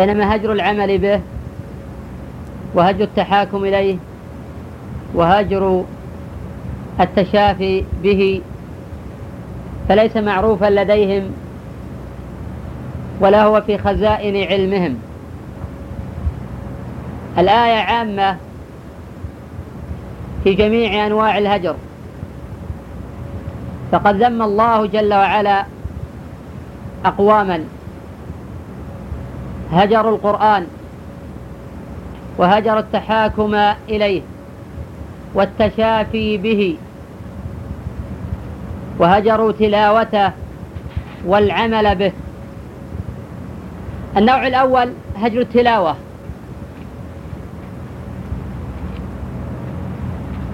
بينما هجر العمل به وهجر التحاكم إليه وهجر التشافي به فليس معروفا لديهم ولا هو في خزائن علمهم. الآية عامة في جميع أنواع الهجر. فقد ذم الله جل وعلا أقواما. هجروا القرآن وهجروا التحاكم إليه والتشافي به وهجروا تلاوته والعمل به. النوع الأول هجر التلاوة.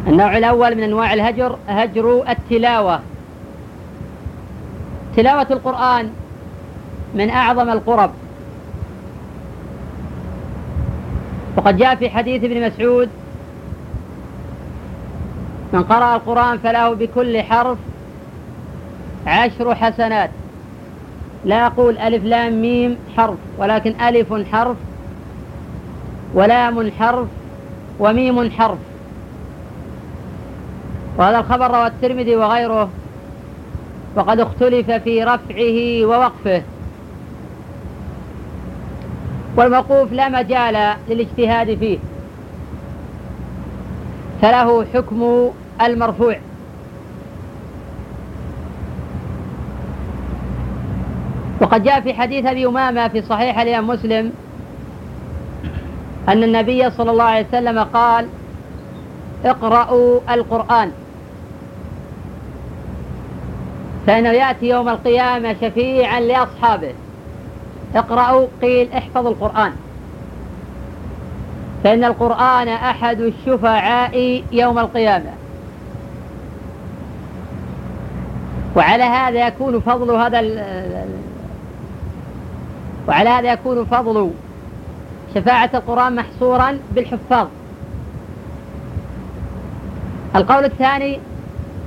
النوع الأول من أنواع الهجر هجر التلاوة. تلاوة القرآن من أعظم القرب. وقد جاء في حديث ابن مسعود من قرأ القرآن فله بكل حرف عشر حسنات. لا أقول ألف لام ميم حرف ولكن ألف حرف ولام حرف وميم حرف. وهذا الخبر رواه الترمذي وغيره وقد اختلف في رفعه ووقفه. والموقوف لا مجال للاجتهاد فيه. فله حكم المرفوع. وقد جاء في حديث أبي أمامة في صحيح الإمام مسلم أن النبي صلى الله عليه وسلم قال اقرأوا القرآن فإنه يأتي يوم القيامة شفيعا لأصحابه. اقرأوا قيل احفظوا القرآن. فإن القرآن أحد الشفعاء يوم القيامة. وعلى هذا يكون فضل هذا وعلى هذا يكون فضل شفاعة القرآن محصورا بالحفاظ. القول الثاني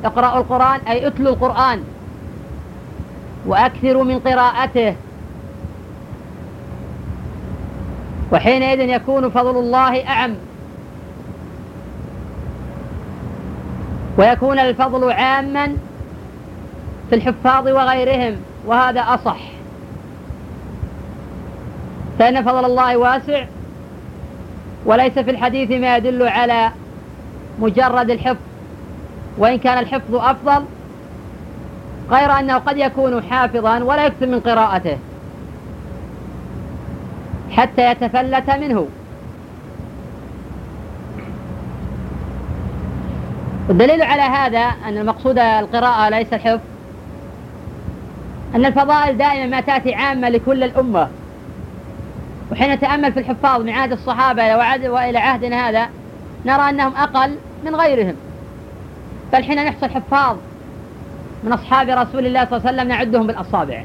اقرأوا القرآن أي اتلوا القرآن. وأكثروا من قراءته. وحينئذ يكون فضل الله أعم. ويكون الفضل عاما في الحفاظ وغيرهم وهذا أصح. فإن فضل الله واسع وليس في الحديث ما يدل على مجرد الحفظ وإن كان الحفظ أفضل غير أنه قد يكون حافظا ولا يكثر من قراءته. حتى يتفلت منه. والدليل على هذا أن المقصود القراءة ليس الحفظ أن الفضائل دائما ما تأتي عامة لكل الأمة. وحين نتأمل في الحفاظ من عهد الصحابة وإلى عهدنا هذا نرى أنهم أقل من غيرهم. بل حين نحصل حفاظ من أصحاب رسول الله صلى الله عليه وسلم نعدهم بالأصابع.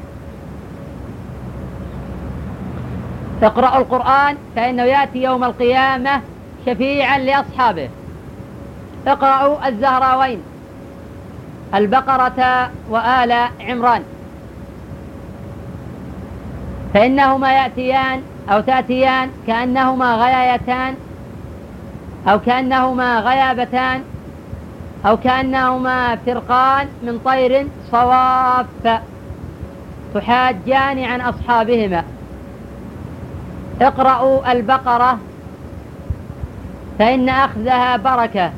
اقرأوا القرآن فإنه يأتي يوم القيامة شفيعا لأصحابه. اقرأوا الزهراوين البقرة وآل عمران. فإنهما يأتيان أو تأتيان كأنهما غيايتان أو كأنهما غيابتان أو كأنهما فرقان من طير صواف تحاجان عن أصحابهما. اقرأوا البقرة فإن أخذها بركة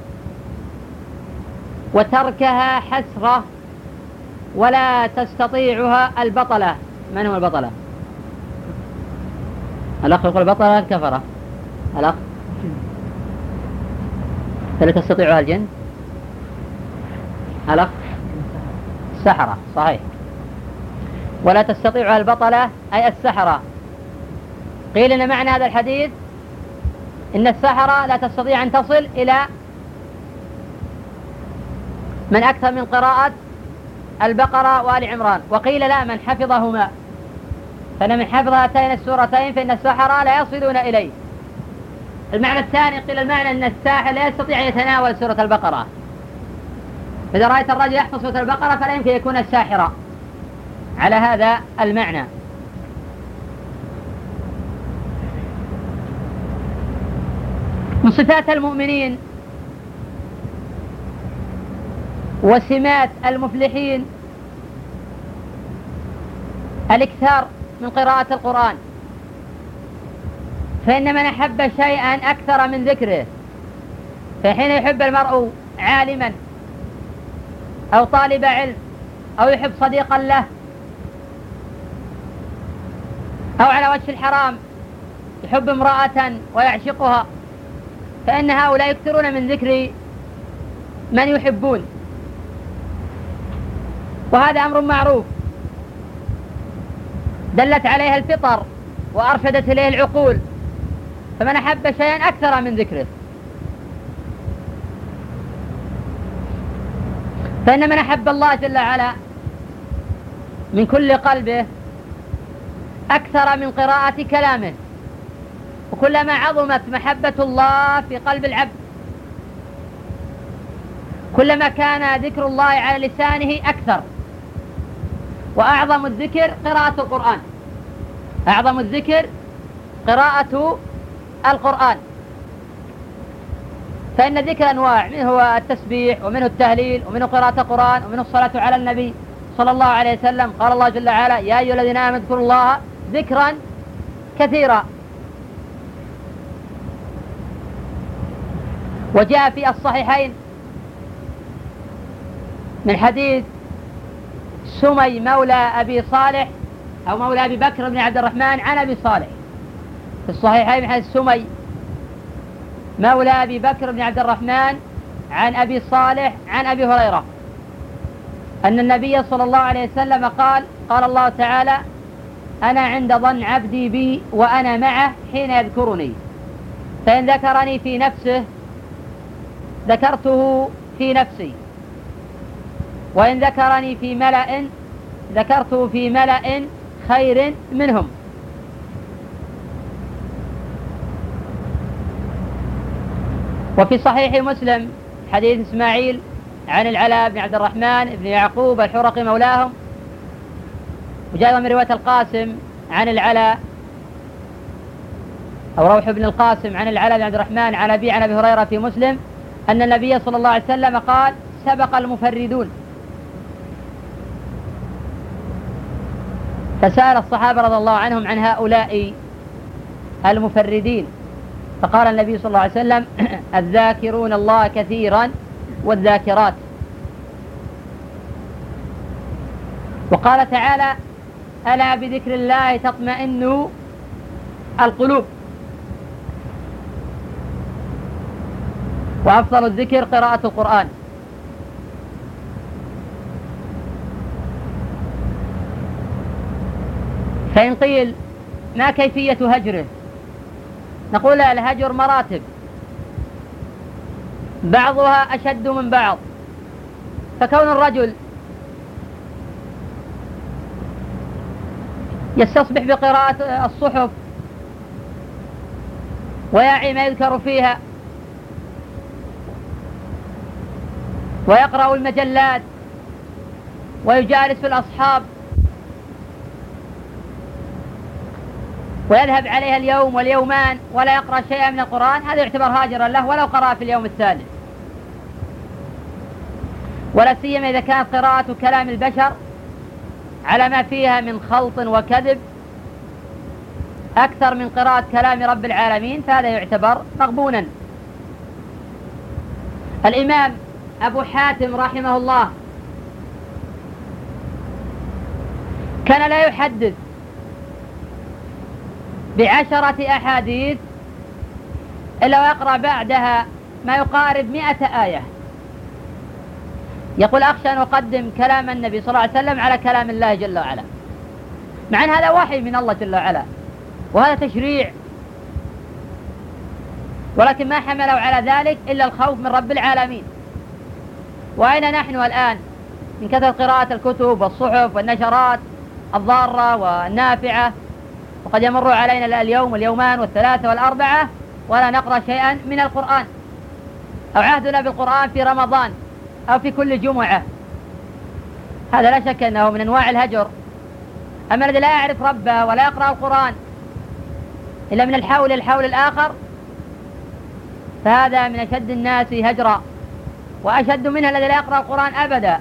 وتركها حسرة ولا تستطيعها البطلة. من هو البطلة؟ الأخ يقول البطلة الكفرة الأخ. فلا تستطيعها الجن؟ الأخ. السحرة صحيح. ولا تستطيعها البطلة أي السحرة. قيل إن معنى هذا الحديث إن السحرة لا تستطيع أن تصل إلى من أكثر من قراءة البقرة وآل عمران. وقيل لا من حفظهما. فإن من حفظ هاتين السورتين فإن السحرة لا يصلون إليه. المعنى الثاني قيل المعنى أن الساحر لا يستطيع أن يتناول سورة البقرة. إذا رأيت الرجل يحفظ سورة البقرة فلا يمكن يكون الساحرة. على هذا المعنى. من صفات المؤمنين وسمات المفلحين الإكثار من قراءة القرآن. فإن من أحب شيئا أكثر من ذكره فحين يحب المرء عالما أو طالب علم أو يحب صديقا له أو على وجه الحرام يحب امرأة ويعشقها فإن هؤلاء يكثرون من ذكر من يحبون. وهذا أمر معروف. دلت عليها الفطر وأرشدت إليه العقول. فمن أحب شيئا أكثر من ذكره. فإن من أحب الله جل وعلا من كل قلبه أكثر من قراءة كلامه. وكلما عظمت محبة الله في قلب العبد. كلما كان ذكر الله على لسانه أكثر. وأعظم الذكر قراءة القرآن. أعظم الذكر قراءة القرآن. فإن ذكر أنواع منه التسبيح ومنه التهليل ومنه قراءة القرآن ومنه الصلاة على النبي صلى الله عليه وسلم. قال الله جل وعلا يا أيها الذين آمنوا اذكروا الله ذكرا كثيرا. وجاء في الصحيحين من حديث سمي مولى أبي صالح أو مولى أبي بكر بن عبد الرحمن عن أبي صالح. في الصحيحين من حديث سمي مولى أبي بكر بن عبد الرحمن عن أبي صالح عن أبي هريرة. أن النبي صلى الله عليه وسلم قال قال الله تعالى أنا عند ظن عبدي بي وأنا معه حين يذكرني. فإن ذكرني في نفسه ذكرته في نفسي. وإن ذكرني في ملأ ذكرته في ملأ خير منهم. وفي صحيح مسلم حديث إسماعيل عن العلاء بن عبد الرحمن بن يعقوب الحرقي مولاهم وجاء من رواية القاسم عن العلاء أو روح بن القاسم عن العلاء بن عبد الرحمن عن أبي عن أبي هريرة في مسلم أن النبي صلى الله عليه وسلم قال سبق المفردون. فسأل الصحابة رضي الله عنهم عن هؤلاء المفردين. فقال النبي صلى الله عليه وسلم الذاكرون الله كثيرا والذاكرات. وقال تعالى ألا بذكر الله تطمئن القلوب؟ وأفضل الذكر قراءة القرآن. فإن قيل ما كيفية هجره؟ نقول الهجر مراتب. بعضها أشد من بعض. فكون الرجل يستصبح بقراءة الصحف ويعي ما يذكر فيها ويقرأ المجلات ويجالس الأصحاب ويذهب عليها اليوم واليومان ولا يقرأ شيئا من القرآن هذا يعتبر هاجرا له ولو قرأ في اليوم الثالث. ولا سيما إذا كانت قراءة كلام البشر على ما فيها من خلط وكذب أكثر من قراءة كلام رب العالمين فهذا يعتبر مغبونا الإمام أبو حاتم رحمه الله. كان لا يحدث بعشرة أحاديث إلا ويقرأ بعدها ما يقارب مئة آية. يقول أخشى أن أقدم كلام النبي صلى الله عليه وسلم على كلام الله جل وعلا. مع أن هذا وحي من الله جل وعلا وهذا تشريع. ولكن ما حملوا على ذلك إلا الخوف من رب العالمين. وأين نحن الآن؟ من كثرة قراءة الكتب والصحف والنشرات الضارة والنافعة. وقد يمر علينا اليوم واليومان والثلاثة والأربعة ولا نقرأ شيئا من القرآن. أو عهدنا بالقرآن في رمضان أو في كل جمعة. هذا لا شك أنه من أنواع الهجر. أما الذي لا يعرف ربه ولا يقرأ القرآن إلا من الحول الحول الآخر فهذا من أشد الناس هجرا. وأشد منها الذي لا يقرأ القرآن أبدا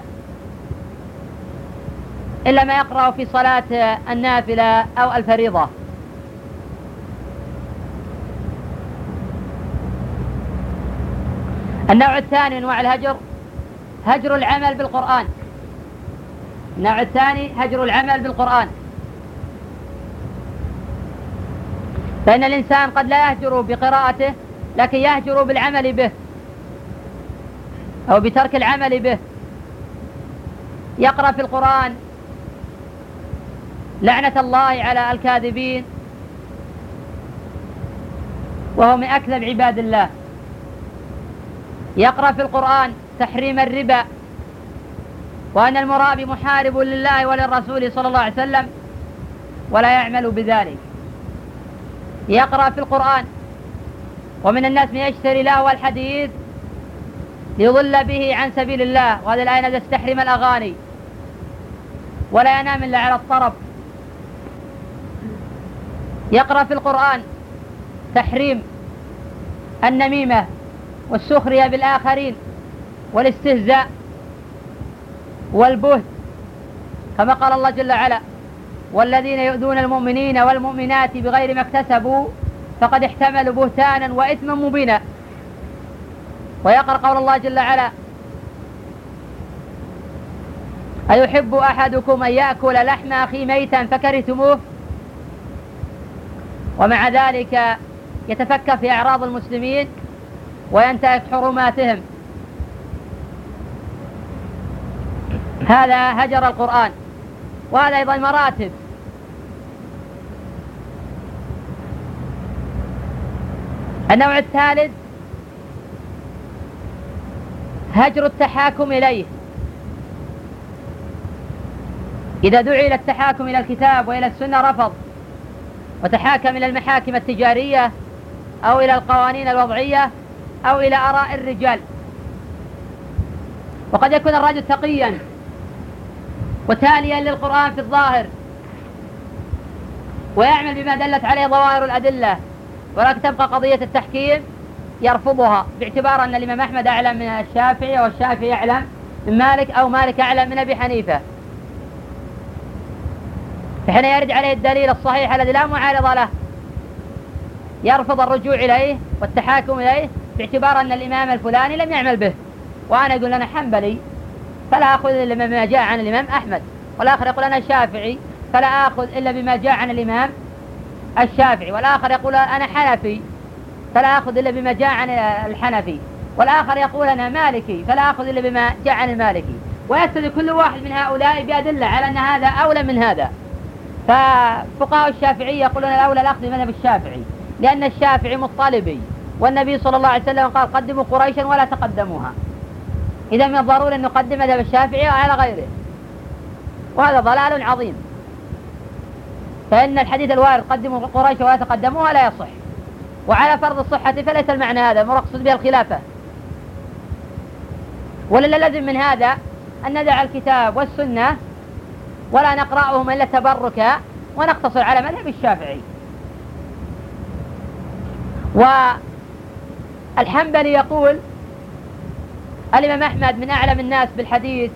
إلا ما يقرأ في صلاة النافلة أو الفريضة. النوع الثاني من أنواع الهجر هجر العمل بالقرآن. النوع الثاني هجر العمل بالقرآن. فإن الإنسان قد لا يهجر بقراءته لكن يهجر بالعمل به. أو بترك العمل به. يقرأ في القرآن. لعنة الله على الكاذبين. وهو من أكذب عباد الله. يقرأ في القرآن تحريم الربا. وأن المرابي محارب لله وللرسول صلى الله عليه وسلم. ولا يعمل بذلك. يقرأ في القرآن. ومن الناس من يشتري له الحديث ليضل به عن سبيل الله. وهذه الآية نزلت تحرم الأغاني. ولا ينام إلا على الطرف يقرأ في القرآن تحريم النميمة والسخرية بالآخرين والاستهزاء والبهت كما قال الله جل وعلا والذين يؤذون المؤمنين والمؤمنات بغير ما اكتسبوا فقد احتملوا بهتانا وإثما مبينا. ويقرأ قول الله جل وعلا أيحب أحدكم أن يأكل لحم أخي ميتا فكرهتموه؟ ومع ذلك يتفكر في أعراض المسلمين وينتهك حرماتهم. هذا هجر القرآن وهذا أيضا مراتب. النوع الثالث هجر التحاكم إليه. إذا دعي إلى التحاكم إلى الكتاب وإلى السنة رفض وتحاكم إلى المحاكم التجارية أو إلى القوانين الوضعية أو إلى آراء الرجال. وقد يكون الرجل تقيا وتاليا للقرآن في الظاهر ويعمل بما دلت عليه ظواهر الأدلة ولكن تبقى قضية التحكيم يرفضها باعتبار أن الإمام أحمد أعلم من الشافعي والشافعي أعلم من مالك أو مالك أعلم من أبي حنيفة. فحين يرد عليه الدليل الصحيح الذي لا معارض له يرفض الرجوع إليه والتحاكم إليه باعتبار أن الإمام الفلاني لم يعمل به. وأنا أقول أنا حنبلي فلا أخذ إلا بما جاء عن الإمام أحمد. والآخر يقول أنا شافعي فلا آخذ إلا بما جاء عن الإمام الشافعي. والآخر يقول أنا حنفي. فلا أخذ إلا بما جاء عن الحنفي. والآخر يقول أنا مالكي فلا أخذ إلا بما جاء عن المالكي. ويستدل كل واحد من هؤلاء بأدلة على أن هذا أولى من هذا. ففقهاء الشافعي يقولون الأولى الأخذ بمذهب الشافعي لأن الشافعي مطالبي والنبي صلى الله عليه وسلم قال قدموا قريشا ولا تقدموها. إذا من الضروري أن نقدم مذهب الشافعي على غيره. وهذا ضلال عظيم. فإن الحديث الوارد قدموا قريش ولا تقدموها لا يصح. وعلى فرض الصحة فليس المعنى هذا مقصود به الخلافة. ولا لازم من هذا أن ندع الكتاب والسنة ولا نقرأهم إلا تبركا ونقتصر على مذهب الشافعي. والحنبلي يقول الإمام أحمد من أعلم الناس بالحديث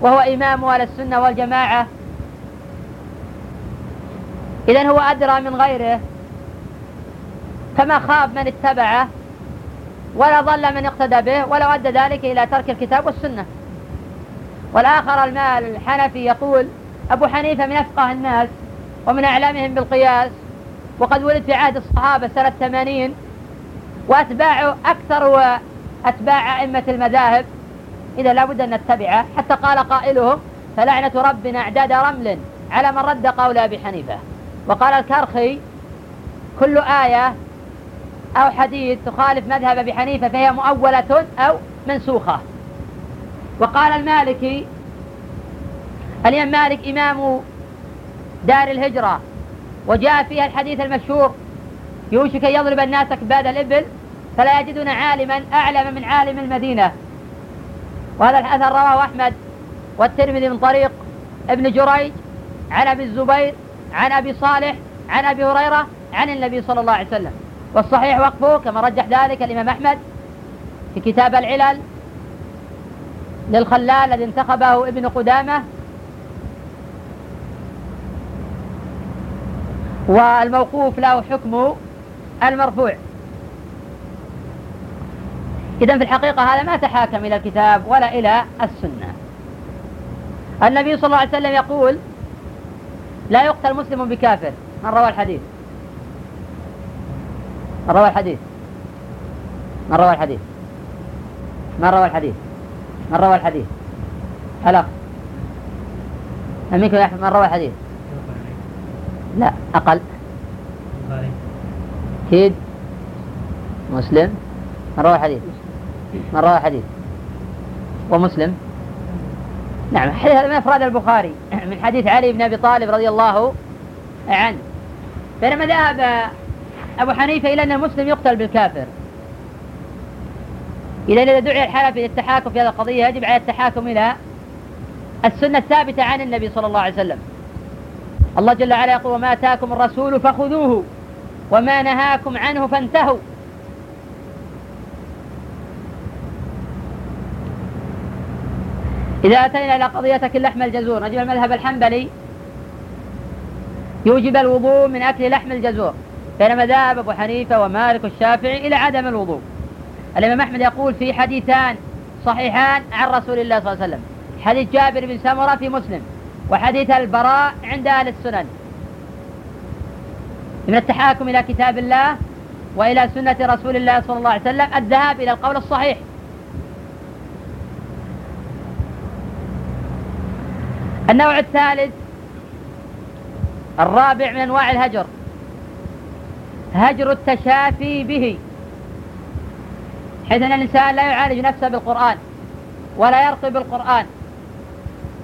وهو إمام أهل السنة والجماعة. إذا هو أدرى من غيره. فما خاب من اتبعه ولا ضل من اقتدى به ولو أدى ذلك إلى ترك الكتاب والسنة. والآخر المال الحنفي يقول أبو حنيفة من أفقه الناس ومن أعلامهم بالقياس وقد ولد في عهد الصحابة سنة ثمانين وأتباعه أكثر أتباع أئمة المذاهب. إذا لابد أن نتبعه. حتى قال قائلهم فلعنة ربنا أعداد رمل على من رد قول أبي حنيفة. وقال الكرخي كل آية أو حديث تخالف مذهب أبي حنيفة فهي مؤولة أو منسوخة. وقال المالكي الإمام مالك إمام دار الهجرة وجاء فيها الحديث المشهور يوشك أن يضرب الناس أكباد الإبل فلا يجدون عالما أعلم من عالم المدينة. وهذا الأثر رواه أحمد والترمذي من طريق ابن جريج عن أبي الزبير عن أبي صالح عن أبي هريرة عن النبي صلى الله عليه وسلم. والصحيح وقفه كما رجح ذلك الإمام أحمد في كتاب العلل للخلال الذي انتخبه ابن قدامة. والموقوف له حكم المرفوع. إذا في الحقيقة هذا ما تحاكم إلى الكتاب ولا إلى السنة. النبي صلى الله عليه وسلم يقول لا يقتل مسلم بكافر. من روى الحديث؟ من روى الحديث. من روى الحديث؟ من روى الحديث؟ من روى الحديث؟ الأخ منكم من روى الحديث؟ لا أقل. أكيد مسلم. من روى الحديث؟ من روى الحديث. ومسلم. نعم هذا من أفراد البخاري. من حديث علي بن أبي طالب رضي الله عنه. بينما ذهب أبو حنيفة إلى أن المسلم يقتل بالكافر. إذا إذا دعي الحلف إلى التحاكم في هذه القضية يجب على التحاكم إلى السنة الثابتة عن النبي صلى الله عليه وسلم. الله جل وعلا يقول وما آتاكم الرسول فخذوه وما نهاكم عنه فانتهوا. إذا أتينا إلى قضية أكل لحم الجزور نجد المذهب الحنبلي. يوجب الوضوء من أكل لحم الجزور. بينما ذهب أبو حنيفة ومالك والشافعي إلى عدم الوضوء. الإمام أحمد يقول في حديثان صحيحان عن رسول الله صلى الله عليه وسلم. حديث جابر بن سمرة في مسلم وحديث البراء عند أهل السنن. من التحاكم إلى كتاب الله وإلى سنة رسول الله صلى الله عليه وسلم الذهاب إلى القول الصحيح. النوع الثالث الرابع من أنواع الهجر. هجر التشافي به. حيث أن الإنسان لا يعالج نفسه بالقرآن ولا يرقي بالقرآن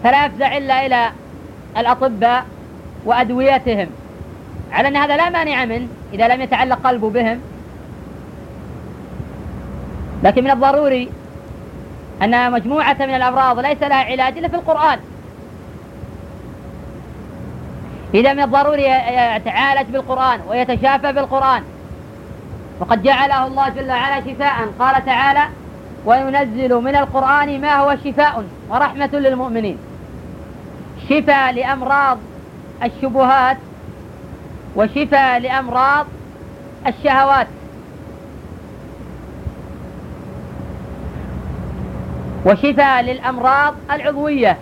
فلا يفزع إلا إلى الأطباء وأدويتهم على أن هذا لا مانع منه إذا لم يتعلق قلبه بهم. لكن من الضروري أن مجموعة من الأمراض ليس لها علاج إلا في القرآن. إذا من الضروري يتعالج بالقرآن ويتشافى بالقرآن. وقد جعله الله جل وعلا شفاء. قال تعالى وينزل من القرآن ما هو شفاء ورحمة للمؤمنين. شفاء لأمراض الشبهات وشفاء لأمراض الشهوات. وشفاء للأمراض العضوية.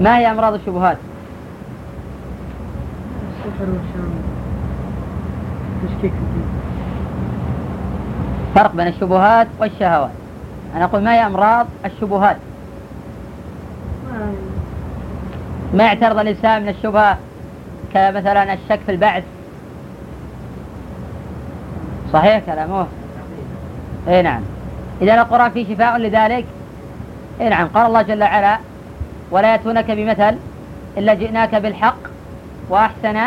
ما هي أمراض الشبهات؟ السحر والشام تشكيك فرق بين الشبهات والشهوات. أنا أقول ما هي أمراض الشبهات؟ ما يعترض الإنسان من الشبهة كمثلا الشك في البعث؟ صحيح كلامه. إي نعم. إذا القرآن فيه شفاء لذلك؟ إي نعم. قال الله جل وعلا ولا يأتونك بمثل إلا جئناك بالحق وأحسن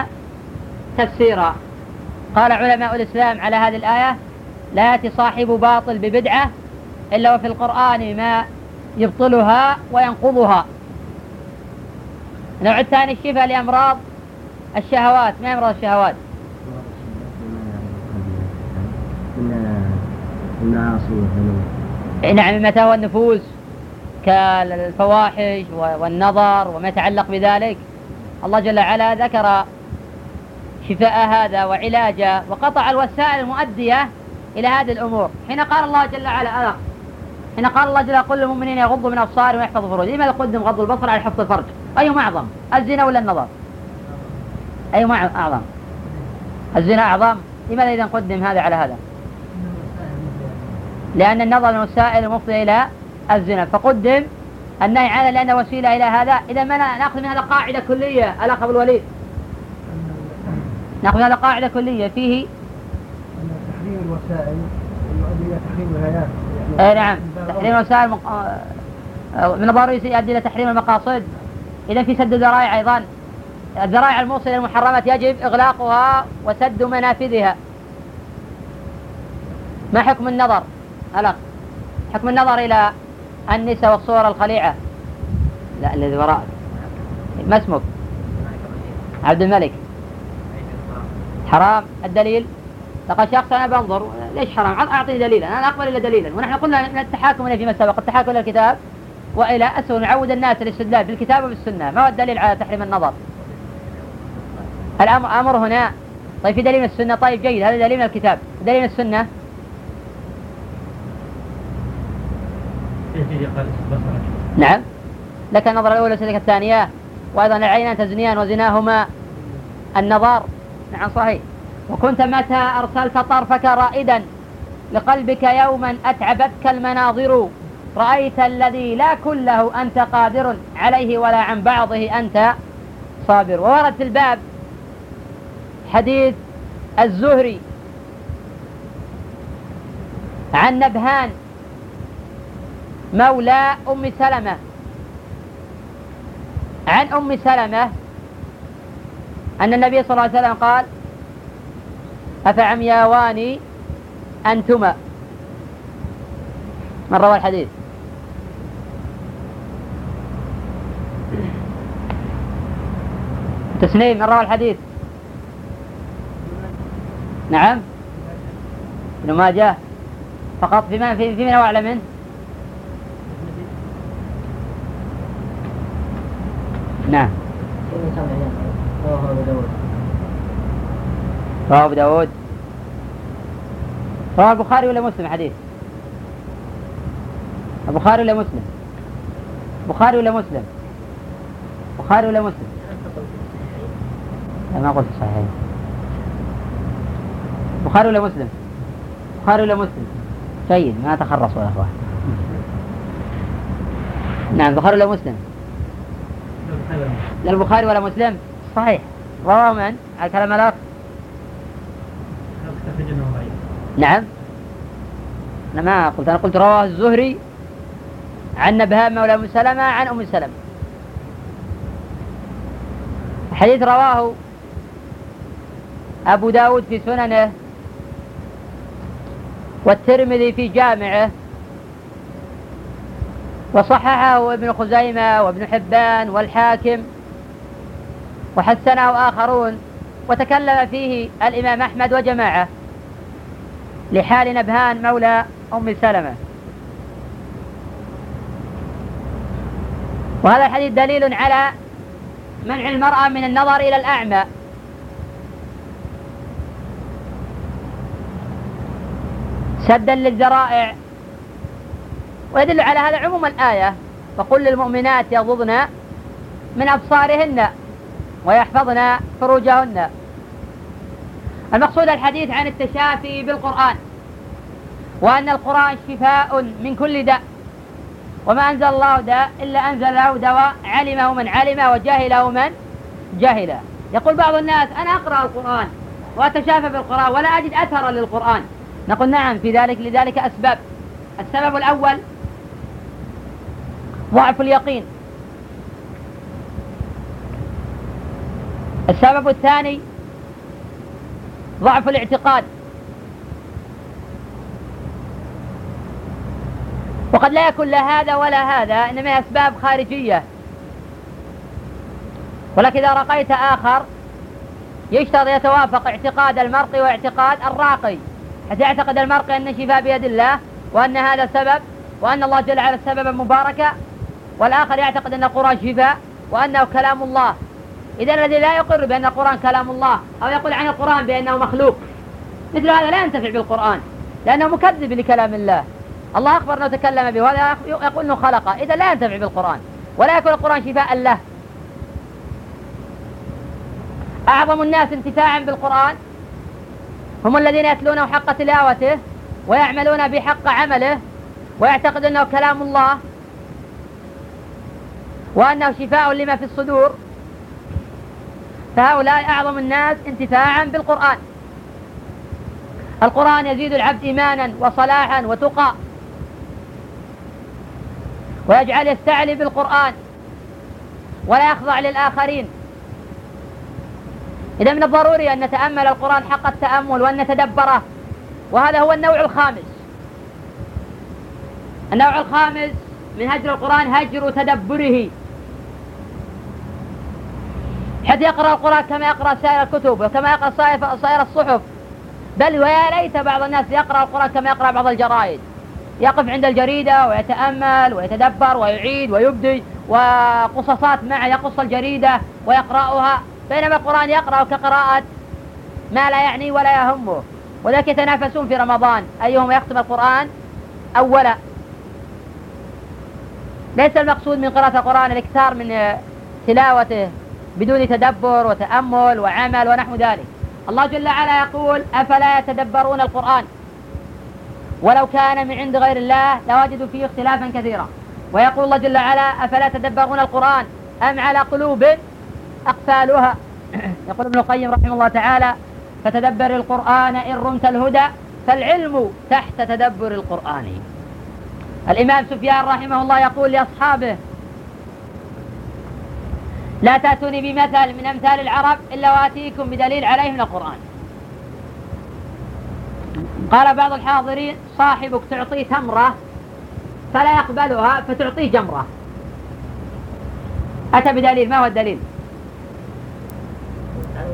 تفسيرا. قال علماء الإسلام على هذه الآية لا يأتي صاحب باطل ببدعة إلا وفي القرآن ما يبطلها وينقضها. النوع الثاني الشفاء لأمراض الشهوات. ما أمراض الشهوات؟ نعم متى هو النفوس. كالفواحش والنظر وما يتعلق بذلك. الله جل وعلا ذكر شفاء هذا وعلاجه وقطع الوسائل المؤدية إلى هذه الأمور. حين قال الله جل وعلا أنا حين قال الله جل قل للمؤمنين يغضوا من أبصارهم ويحفظوا فروجهم. لماذا قدم غض البصر على حفظ الفرج؟ أيهما أعظم الزنا ولا النظر؟ أيهما أعظم؟ الزنا أعظم؟ لماذا إذا قدم هذا على هذا؟ لأن النظر من الوسائل المفضية إلى الزنا. فقدم النهي عنه لأنه وسيلة إلى هذا. إذا ما نأخذ من هذا قاعدة كلية. ألأخ أبو الوليد. نأخذ من هذا قاعدة كلية. فيه أن تحريم الوسائل يؤدي إلى تحريم الغايات يعني نعم. تحريم الوسائل مق... آه، من الضروري يؤدي إلى تحريم المقاصد. إذا في سد الذرائع أيضا. الذرائع الموصلة إلى المحرمات يجب إغلاقها وسد منافذها. ما حكم النظر؟ ألأخ. حكم النظر إلى النساء والصور الخليعة. لا الذي وراءك ما اسمك؟ عبد الملك. حرام. الدليل؟ لقد شخص أنا بنظر. ليش حرام؟ اعطيني دليلا. أنا اقبل إلا دليلا. ونحن قلنا من التحاكم فيما سبق التحاكم إلى الكتاب. وإلى اسهل نعود الناس الاستدلال بالكتاب وبالسنة. ما هو الدليل على تحريم النظر؟ الامر أمر هنا. طيب في دليل من السنة؟ طيب جيد. هذا دليل من الكتاب. دليل من السنة؟ نعم. لك النظرة الأولى وسلك الثانية وأيضا العينان تزنيان وزناهما النظر نعم صحيح. وكنت متى أرسلت طرفك رائدا؟ لقلبك يوما أتعبتك المناظر. رأيت الذي لا كله أنت قادر عليه ولا عن بعضه أنت صابر. وورد في الباب حديث الزهري عن نبهان مولى أم سلمة. عن أم سلمة أن النبي صلى الله عليه وسلم قال أفعمياوان أنتما. من روى الحديث؟ تسنيم من روى الحديث؟ نعم. ابن ماجه. فقط في من في من أعلى منه؟ نعم. رواه أبو داود. رواه البخاري ولا مسلم حديث؟ البخاري ولا مسلم؟ بخاري ولا مسلم؟ بخاري ولا مسلم؟ لا ما قلت صحيح. بخاري ولا مسلم؟ بخاري ولا مسلم؟ جيد ما تخرصوا يا أخوان. نعم بخاري ولا مسلم؟ لا البخاري ولا مسلم؟ صحيح. رواه من؟ على كلام الأخ؟ نعم. أنا ما قلت أنا قلت رواه الزهري عن نبهان مولى أم سلمة عن أم سلمة. حديث رواه أبو داود في سننه والترمذي في جامعه وصححه ابن خزيمة وابن حبان والحاكم وحسنه آخرون وتكلم فيه الإمام أحمد وجماعة لحال نبهان مولى أم سلمة. وهذا الحديث دليل على منع المرأة من النظر إلى الأعمى. سدا للذرائع ويدل على هذا عموم الآية وقل للمؤمنات يغضضن من أبصارهن ويحفظن فروجهن. المقصود الحديث عن التشافي بالقرآن وأن القرآن شفاء من كل داء وما أنزل الله داء إلا أنزل له دواء علمه من علم وجهله من جهل يقول بعض الناس أنا أقرأ القرآن وأتشافى بالقرآن ولا أجد أثرا للقرآن. نقول نعم في ذلك لذلك أسباب. السبب الأول ضعف اليقين. السبب الثاني ضعف الاعتقاد. وقد لا يكون لا هذا ولا هذا إنما أسباب خارجية. ولكن إذا رقيت آخر يشترط يتوافق اعتقاد المرقي واعتقاد الراقي. حتى يعتقد المرقي أن الشفاء بيد الله وأن هذا سبب وأن الله جل وعلا سببا مباركا والآخر يعتقد أن القرآن شفاء وأنه كلام الله. إذا الذي لا يقر بأن القرآن كلام الله أو يقول عن القرآن بأنه مخلوق مثل هذا لا ينتفع بالقرآن لأنه مكذب لكلام الله. الله أخبر أنه تكلم به وهذا يقول أنه خلقه. إذا لا ينتفع بالقرآن ولا يكون القرآن شفاء له. أعظم الناس انتفاعا بالقرآن هم الذين يتلونه حق تلاوته ويعملون بحق عمله ويعتقد أنه كلام الله. وأنه شفاء لما في الصدور. فهؤلاء أعظم الناس انتفاعا بالقرآن. القرآن يزيد العبد إيمانا وصلاحا وتقى. ويجعل يستعلي بالقرآن ولا يخضع للآخرين. إذا من الضروري أن نتأمل القرآن حق التأمل وأن نتدبره. وهذا هو النوع الخامس. النوع الخامس من هجر القرآن هجر تدبره. حتى يقرأ القرآن كما يقرأ سائر الكتب وكما يقرأ سائر سائر الصحف. بل ويا ليت بعض الناس يقرأ القرآن كما يقرأ بعض الجرائد. يقف عند الجريدة ويتأمل ويتدبر ويعيد ويبدي وقصصات معه يقص الجريدة ويقرأها. بينما القرآن يقرأ كقراءة ما لا يعني ولا يهمه. وذلك يتنافسون في رمضان. أيهم يختم القرآن؟ أولا ليس المقصود من قراءة القرآن الإكثار من تلاوته. بدون تدبر وتأمل وعمل ونحو ذلك. الله جل وعلا يقول أفلا يتدبرون القرآن؟ ولو كان من عند غير الله لوجدوا فيه اختلافا كثيرا. ويقول الله جل وعلا أفلا تدبرون القرآن؟ أم على قلوب أقفالها؟ يقول ابن القيم رحمه الله تعالى فتدبر القرآن إن رمت الهدى فالعلم تحت تدبر القرآن. الإمام سفيان رحمه الله يقول لأصحابه لا تأتوني بمثل من أمثال العرب إلا وآتيكم بدليل عليه من القرآن. قال بعض الحاضرين صاحبك تعطيه تمرة فلا يقبلها فتعطيه جمرة. أتى بدليل ما هو الدليل؟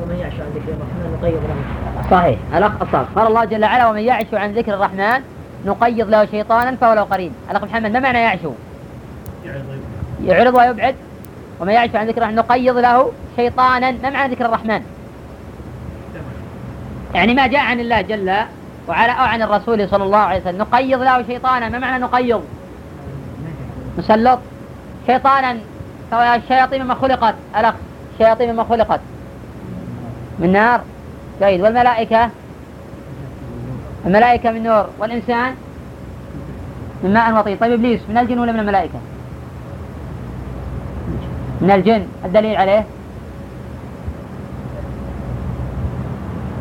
ومن يعش عن ذكر الرحمن نقيض له. صحيح الأخ الصاد قال الله جل وعلا ومن يعش عن ذكر الرحمن نقيض له شيطانا فهو له قرين الأخ محمد ما معنى يعشو؟ يعرض ويبعد؟ ومن يعش عن ذكر الرحمن نقيض له شيطانا ما معنى ذكر الرحمن؟ يعني ما جاء عن الله جل وعلا أو عن الرسول صلى الله عليه وسلم نقيض له شيطانا ما معنى نقيض؟ نسلط شيطانا الشياطين مما خلقت الأخ الشياطين مما خلقت. من نار. جيد. والملائكة؟ الملائكة من نور. والإنسان؟ من ماء وطين. طيب إبليس من الجن ولا من الملائكة؟ من الجن الدليل عليه؟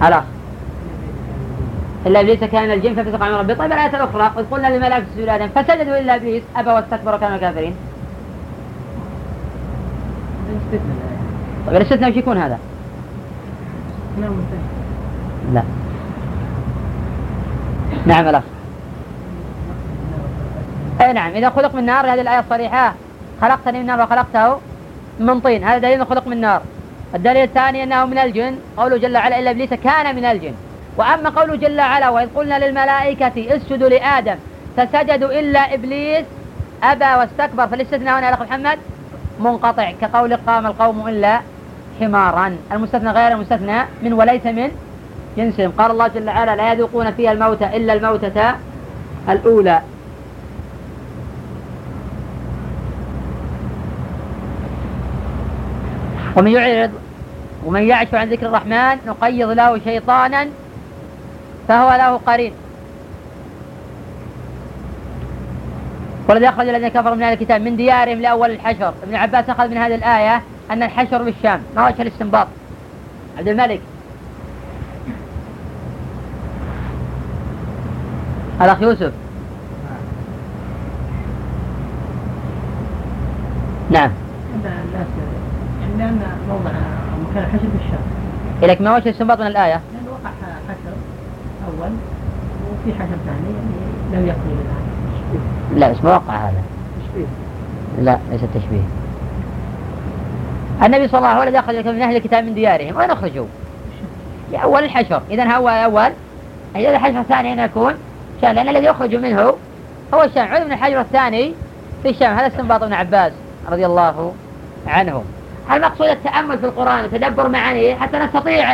الأخ إلا إبليس كان الجن ففسق عن ربه. طيب الآية الأخرى إذ قلنا للملائكة اسجدوا لآدم فسجدوا إلا إبليس أبى واستكبر وكانوا كافرين. طيب الاستثناء وش يكون هذا؟ لا. نعم الأخ أي نعم. إذا خلق من نار هذه الآية الصريحة خلقتني من نار وخلقته. من طين. هذا دليل خلق من نار. الدليل الثاني أنه من الجن. قوله جل وعلا إلا إبليس كان من الجن. وأما قوله جل وعلا وإذ قلنا للملائكة اسجدوا لآدم فسجدوا إلا إبليس أبى واستكبر. فالاستثناء هنا يا أخي محمد منقطع. كقول قام القوم إلا حمارا. المستثنى غير المستثنى من وليس من جنسهم. قال الله جل وعلا لا يذوقون فيها الموت إلا الموتة الأولى. ومن يعرض ومن يعش عن ذكر الرحمن نقيض له شيطانا فهو له قرين. والذي أخرج الذين كفروا من أهل الكتاب من ديارهم لأول الحشر. ابن عباس أخذ من هذه الآية أن الحشر بالشام. ما وجه الاستنباط؟ عبد الملك. الأخ يوسف. نعم. لأن موضع مكان الحشر بالشام لك ما وجه الاستنباط من الآية؟ لأن وقع حشر أول وفي حشر ثاني يعني لم يقضي الآن لا بس ما وقع هذا. تشبيه. لا ليس تشبيه النبي صلى الله عليه وسلم أخرج من أهل الكتاب من ديارهم. وين أخرجوا؟ لأول الحشر. إذا هو أول. إذا الحشر الثاني هنا يكون شام لأن الذي يخرج منه هو الشام. عود من الحجر الثاني في الشام. هذا استنباط ابن عباس رضي الله عنه. المقصود التأمل في القرآن وتدبر معانيه حتى نستطيع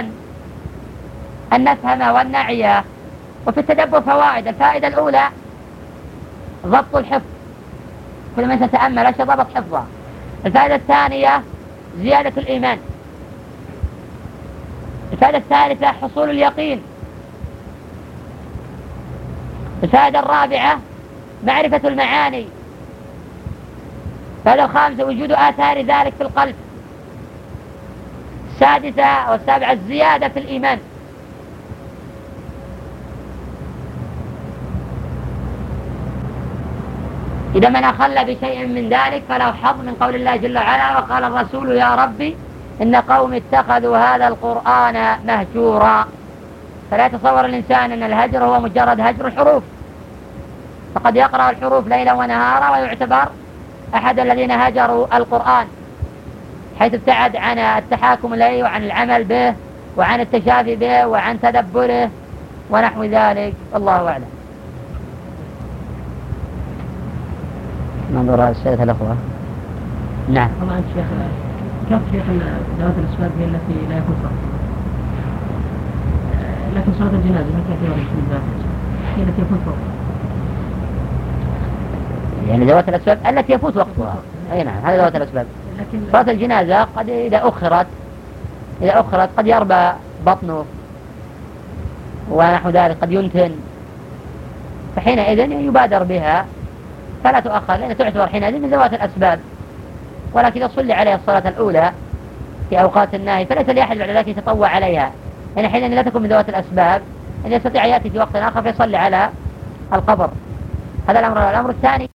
أن نفهم وأن نعيه وفي التدبر فوائد الفائدة الأولى ضبط الحفظ. كل من تتأمل أشياء ضبط حفظه. الفائدة الثانية زيادة الإيمان. الفائدة الثالثة حصول اليقين. الفائدة الرابعة معرفة المعاني. الفائدة الخامسة وجود آثار ذلك في القلب. السادسة والسابعة الزيادة في الإيمان. إذا من أخل بشيء من ذلك فله حظ من قول الله جل وعلا وقال الرسول يا ربي إن قوم اتخذوا هذا القرآن مهجورا. فلا يتصور الإنسان أن الهجر هو مجرد هجر الحروف. فقد يقرأ الحروف ليلا ونهارا ويعتبر أحد الذين هجروا القرآن. حيث ابتعد عن التحاكم إليه وعن العمل به وعن التشافي به وعن تدبره ونحو ذلك. الله أعلم. منظور السيدة الأخوة. نعم. طبعا شيخ كيف شيخ ذوات الأسباب هي التي لا يكون فرق لكن صلاة الجنازة ما تعتبر هي التي يكون فرق يعني ذوات الأسباب التي يفوت وقتها. أي نعم هذا ذوات الأسباب. صلاة الجنازة قد إذا أخرت إذا أخرت قد يربى بطنه ونحو ذلك قد ينتن. فحينئذ يبادر بها فلا تؤخر لأن تعتبر حينئذ من ذوات الأسباب. ولكن إذا صلي عليها الصلاة الأولى في أوقات النهي فليس لأحد بعد ذلك يتطوع عليها. يعني حينئذ لا تكون من ذوات الأسباب أن يستطيع يأتي في وقت آخر فيصلي على القبر. هذا الأمر. الأمر الثاني